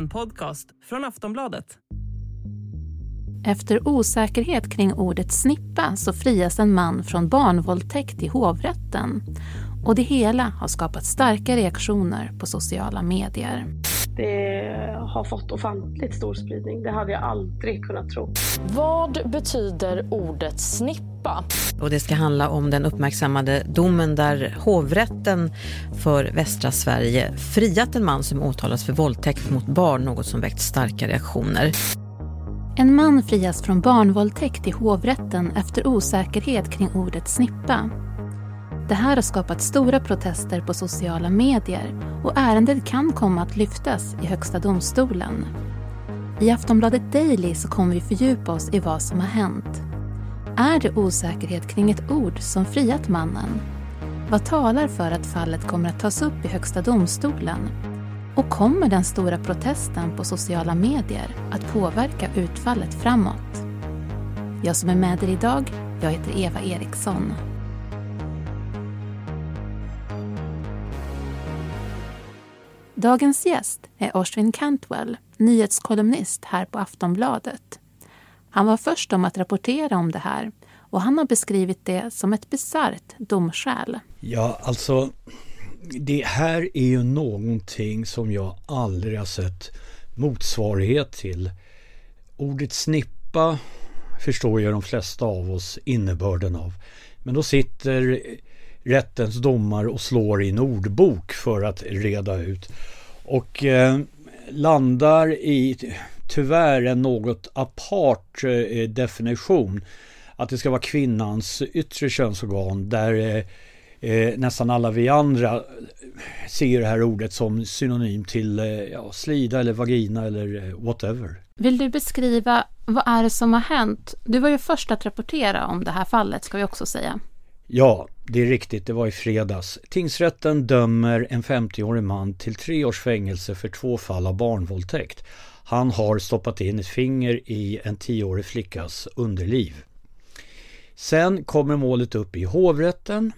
En podcast från Aftonbladet. Efter osäkerhet kring ordet snippa så frias en man från barnvåldtäkt i hovrätten. Och det hela har skapat starka reaktioner på sociala medier. Det har fått ofantligt stor spridning. Det hade jag aldrig kunnat tro. Vad betyder ordet snippa? Och det ska handla om den uppmärksammade domen där hovrätten för västra Sverige friat en man som åtalas för våldtäkt mot barn, något som väckt starka reaktioner. En man frias från barnvåldtäkt i hovrätten efter osäkerhet kring ordet snippa. Det här har skapat stora protester på sociala medier och ärendet kan komma att lyftas i Högsta domstolen. I Aftonbladet Daily så kommer vi fördjupa oss i vad som har hänt. Är det osäkerhet kring ett ord som friat mannen? Vad talar för att fallet kommer att tas upp i Högsta domstolen? Och kommer den stora protesten på sociala medier att påverka utfallet framåt? Jag som är med er idag, jag heter Eva Eriksson. Dagens gäst är Oshwin Cantwell, nyhetskolumnist här på Aftonbladet. Han var först om att rapportera om det här och han har beskrivit det som ett bisarrt domskäl. Ja, alltså det här är ju någonting som jag aldrig har sett motsvarighet till. Ordet snippa förstår ju de flesta av oss innebörden av. Men då sitter rättens domar och slår i en ordbok för att reda ut. Och eh, landar i tyvärr en något apart eh, definition. Att det ska vara kvinnans yttre könsorgan där eh, eh, nästan alla vi andra eh, ser det här ordet som synonym till eh, ja, slida eller vagina eller eh, whatever. Vill du beskriva vad är det som har hänt? Du var ju först att rapportera om det här fallet ska vi också säga. Ja, det är riktigt. Det var i fredags. Tingsrätten dömer en 50-årig man till tre års fängelse för två fall av barnvåldtäkt. Han har stoppat in ett finger i en 10-årig flickas underliv. Sen kommer målet upp i hovrätten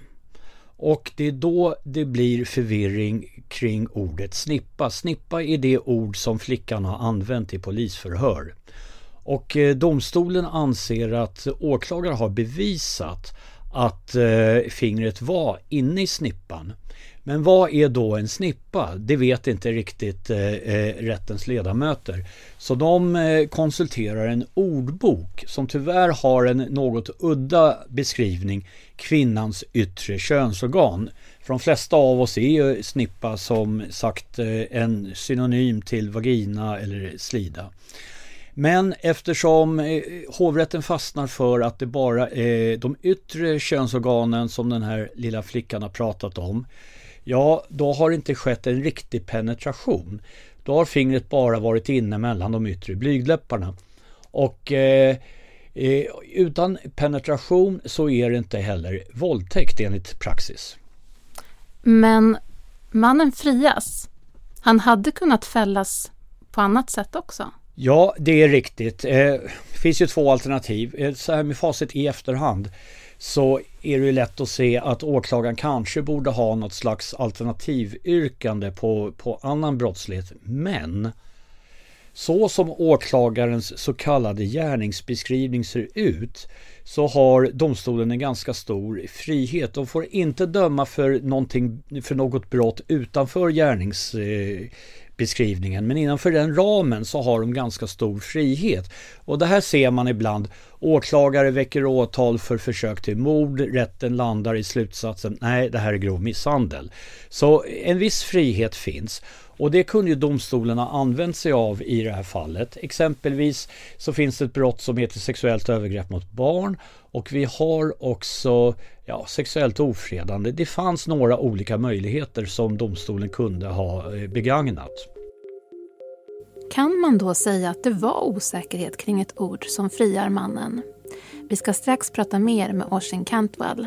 och det är då det blir förvirring kring ordet snippa. Snippa är det ord som flickan har använt i polisförhör. Och eh, domstolen anser att åklagaren har bevisat att eh, fingret var inne i snippan. Men vad är då en snippa? Det vet inte riktigt eh, eh, rättens ledamöter. Så de eh, konsulterar en ordbok som tyvärr har en något udda beskrivning, kvinnans yttre könsorgan. För de flesta av oss är ju snippa som sagt eh, en synonym till vagina eller slida. Men eftersom eh, hovrätten fastnar för att det bara är de yttre könsorganen som den här lilla flickan har pratat om Ja, då har det inte skett en riktig penetration. Då har fingret bara varit inne mellan de yttre blygdläpparna. Och eh, eh, utan penetration så är det inte heller våldtäkt enligt praxis. Men mannen frias. Han hade kunnat fällas på annat sätt också. Ja, det är riktigt. Eh, det finns ju två alternativ. Eh, så här med facit i efterhand så är det ju lätt att se att åklagaren kanske borde ha något slags alternativyrkande på, på annan brottslighet. Men så som åklagarens så kallade gärningsbeskrivning ser ut så har domstolen en ganska stor frihet. De får inte döma för, för något brott utanför gärnings eh, beskrivningen. Men innanför den ramen så har de ganska stor frihet. Och det här ser man ibland. Åklagare väcker åtal för försök till mord. Rätten landar i slutsatsen nej, det här är grov misshandel. Så en viss frihet finns. Och det kunde ju domstolen ha använt sig av i det här fallet. Exempelvis så finns det ett brott som heter sexuellt övergrepp mot barn och vi har också ja, sexuellt ofredande. Det fanns några olika möjligheter som domstolen kunde ha eh, begagnat. Kan man då säga att det var osäkerhet kring ett ord som friar mannen? Vi ska strax prata mer med Oisin Cantwell.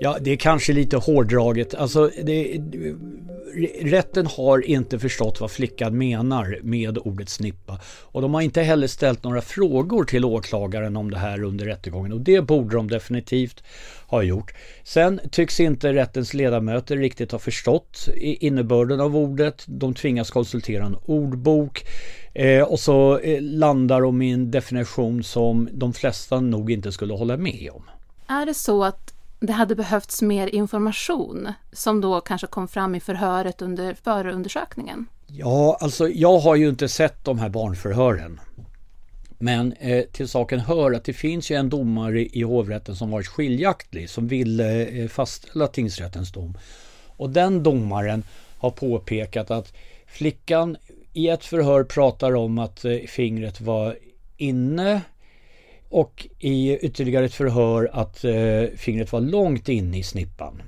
Ja, det är kanske lite hårdraget. Alltså, det, rätten har inte förstått vad flickan menar med ordet snippa. Och de har inte heller ställt några frågor till åklagaren om det här under rättegången. Och det borde de definitivt ha gjort. Sen tycks inte rättens ledamöter riktigt ha förstått innebörden av ordet. De tvingas konsultera en ordbok. Eh, och så eh, landar de i en definition som de flesta nog inte skulle hålla med om. Är det så att det hade behövts mer information som då kanske kom fram i förhöret under förundersökningen? Ja, alltså jag har ju inte sett de här barnförhören. Men eh, till saken hör att det finns ju en domare i hovrätten som varit skiljaktig som ville eh, fastställa tingsrättens dom. Och den domaren har påpekat att flickan i ett förhör pratar om att eh, fingret var inne och i ytterligare ett förhör att eh, fingret var långt inne i snippan.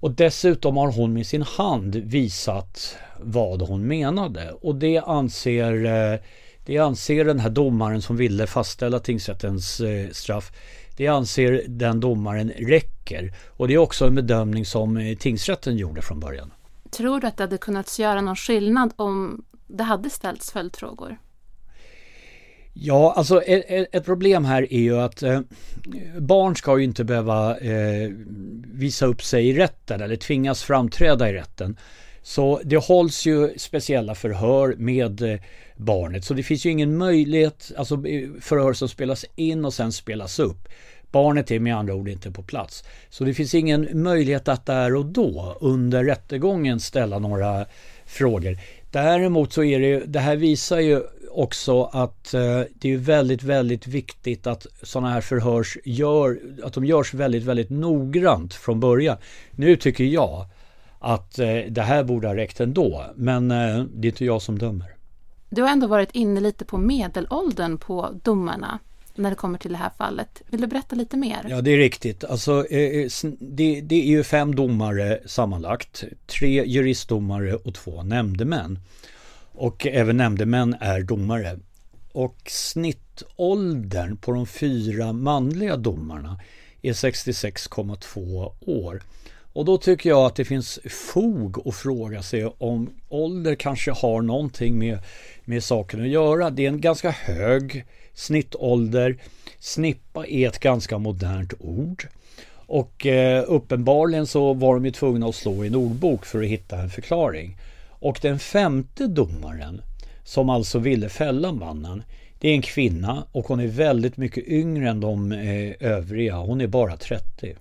Och dessutom har hon med sin hand visat vad hon menade och det anser, eh, det anser den här domaren som ville fastställa tingsrättens eh, straff det anser den domaren räcker och det är också en bedömning som eh, tingsrätten gjorde från början. Tror du att det hade kunnat göra någon skillnad om det hade ställts följdfrågor? Ja, alltså e, e, ett, problem här är ju att eh, barn ska ju inte behöva eh, visa upp sig i rätten eller tvingas framträda i rätten. Så det hålls ju speciella förhör med eh, barnet så det finns ju ingen möjlighet, alltså förhör som spelas in och sen spelas upp. Barnet är med andra ord inte på plats. Så det finns ingen möjlighet att där och då under rättegången ställa några frågor. Däremot så är det, ju, det här visar ju också att eh, det är väldigt, väldigt viktigt att sådana här förhör gör, att de görs väldigt, väldigt noggrant från början. Nu tycker jag att eh, det här borde ha räckt ändå, men eh, det är inte jag som dömer. Du har ändå varit inne lite på medelåldern på domarna när det kommer till det här fallet. Vill du berätta lite mer? Ja, det är riktigt. Alltså, eh, eh, det, det är ju fem domare sammanlagt. Tre juristdomare och två nämndemän. Och även nämndemän är domare. Och snittåldern på de fyra manliga domarna är 66,2 år. Och då tycker jag att det finns fog att fråga sig om ålder kanske har någonting med, med saken att göra. Det är en ganska hög snittålder. Snippa är ett ganska modernt ord. Och eh, uppenbarligen så var de ju tvungna att slå i en ordbok för att hitta en förklaring. Och den femte domaren, som alltså ville fälla mannen, det är en kvinna och hon är väldigt mycket yngre än de eh, övriga. Hon är bara 30.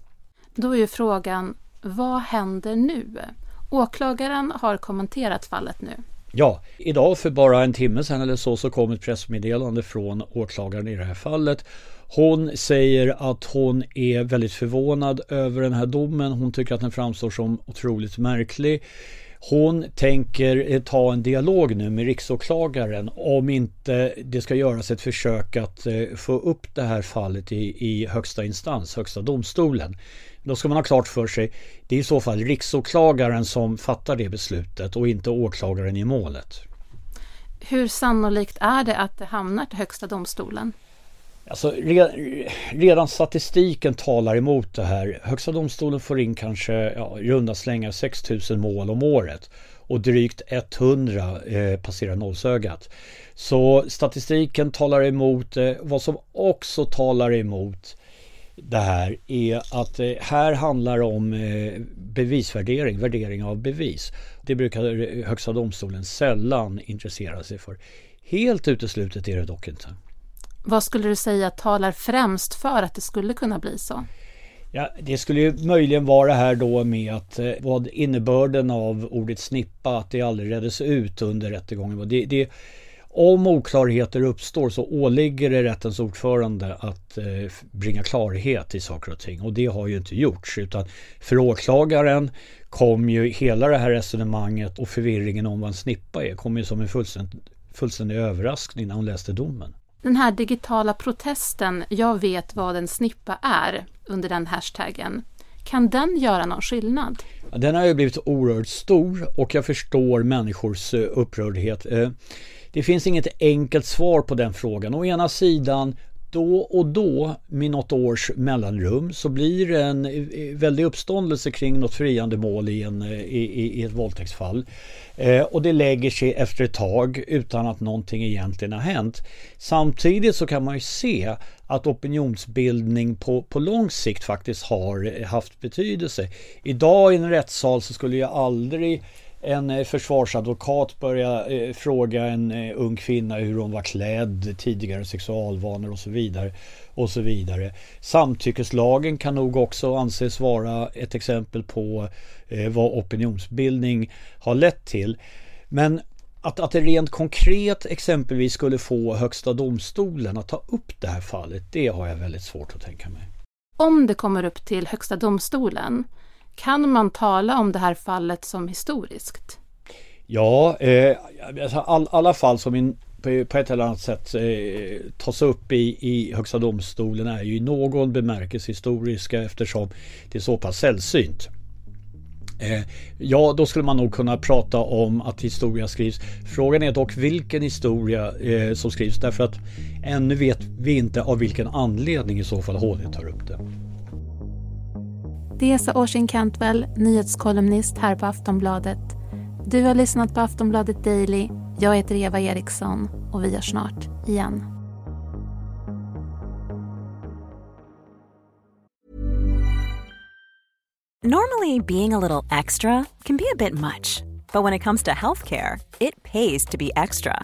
Då är ju frågan, vad händer nu? Åklagaren har kommenterat fallet nu. Ja, idag för bara en timme sedan eller så så kom ett pressmeddelande från åklagaren i det här fallet. Hon säger att hon är väldigt förvånad över den här domen. Hon tycker att den framstår som otroligt märklig. Hon tänker eh, ta en dialog nu med riksåklagaren om inte det ska göras ett försök att eh, få upp det här fallet i, i högsta instans, högsta domstolen. Då ska man ha klart för sig, det är i så fall riksåklagaren som fattar det beslutet och inte åklagaren i målet. Hur sannolikt är det att det hamnar till högsta domstolen? Alltså, redan statistiken talar emot det här. Högsta domstolen får in kanske ja, runda slängar 6 000 mål om året och drygt 100 eh, passerar nollsögat. Så statistiken talar emot det. Vad som också talar emot det här är att eh, här handlar om eh, bevisvärdering, värdering av bevis. Det brukar eh, Högsta domstolen sällan intressera sig för. Helt uteslutet är det dock inte. Vad skulle du säga talar främst för att det skulle kunna bli så? Ja, det skulle ju möjligen vara här då med att eh, vad innebörden av ordet snippa, att det aldrig reddes ut under rättegången. Det, det, om oklarheter uppstår så åligger det rättens ordförande att eh, bringa klarhet i saker och ting och det har ju inte gjorts utan för åklagaren kom ju hela det här resonemanget och förvirringen om vad en snippa är kom ju som en fullständig, fullständig överraskning när hon läste domen. Den här digitala protesten, jag vet vad en snippa är, under den hashtaggen. Kan den göra någon skillnad? Den har ju blivit oerhört stor och jag förstår människors eh, upprördhet. Eh, det finns inget enkelt svar på den frågan. Å ena sidan då och då med något års mellanrum så blir det en eh, väldig uppståndelse kring något friande mål i, en, eh, i, i ett våldtäktsfall. Eh, och det lägger sig efter ett tag utan att någonting egentligen har hänt. Samtidigt så kan man ju se att opinionsbildning på, på lång sikt faktiskt har haft betydelse. Idag i en rättssal så skulle jag aldrig en eh, försvarsadvokat börja eh, fråga en eh, ung kvinna hur hon var klädd, tidigare sexualvanor och så vidare. Och så vidare. Samtyckeslagen kan nog också anses vara ett exempel på vad opinionsbildning har lett till. Men att, att det rent konkret exempelvis skulle få Högsta domstolen att ta upp det här fallet, det har jag väldigt svårt att tänka mig. Om det kommer upp till Högsta domstolen, kan man tala om det här fallet som historiskt? Ja, eh, alltså all, alla fall som in, på, på ett eller annat sätt eh, tas upp i, i Högsta domstolen är ju i någon bemärkelse historiska eftersom det är så pass sällsynt. Eh, ja, då skulle man nog kunna prata om att historia skrivs. Frågan är dock vilken historia eh, som skrivs därför att ännu vet vi inte av vilken anledning i så fall HD tar upp det. Det sa Oisin Cantwell, nyhetskolumnist här på Aftonbladet. Du har lyssnat på Aftonbladet Daily. Jag heter Eva Eriksson och vi hörs snart igen. Normally being a little extra can be a bit much, but when it comes to healthcare, it pays to be extra.